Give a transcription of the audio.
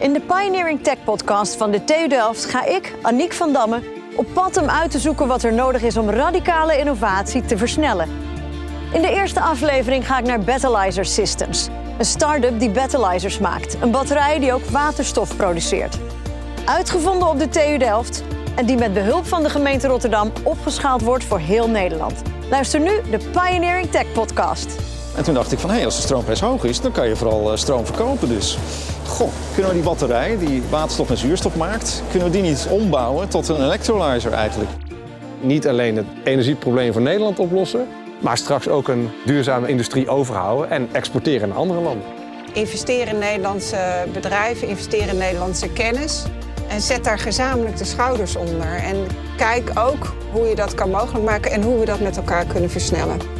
In de Pioneering Tech podcast van de TU Delft ga ik, Aniek van Damme, op pad om uit te zoeken wat er nodig is om radicale innovatie te versnellen. In de eerste aflevering ga ik naar Battleizer Systems, een start-up die battleizers maakt, een batterij die ook waterstof produceert. Uitgevonden op de TU Delft en die met behulp van de gemeente Rotterdam opgeschaald wordt voor heel Nederland. Luister nu de Pioneering Tech podcast. En toen dacht ik van, hé, als de stroomprijs hoog is, dan kan je vooral eh, stroom verkopen. Dus, goh, kunnen we die batterij die waterstof en zuurstof maakt, kunnen we die niet ombouwen tot een electrolyzer eigenlijk? Niet alleen het energieprobleem van Nederland oplossen, maar straks ook een duurzame industrie overhouden en exporteren naar andere landen. Investeer in Nederlandse bedrijven, investeer in Nederlandse kennis. En zet daar gezamenlijk de schouders onder. En kijk ook hoe je dat kan mogelijk maken en hoe we dat met elkaar kunnen versnellen.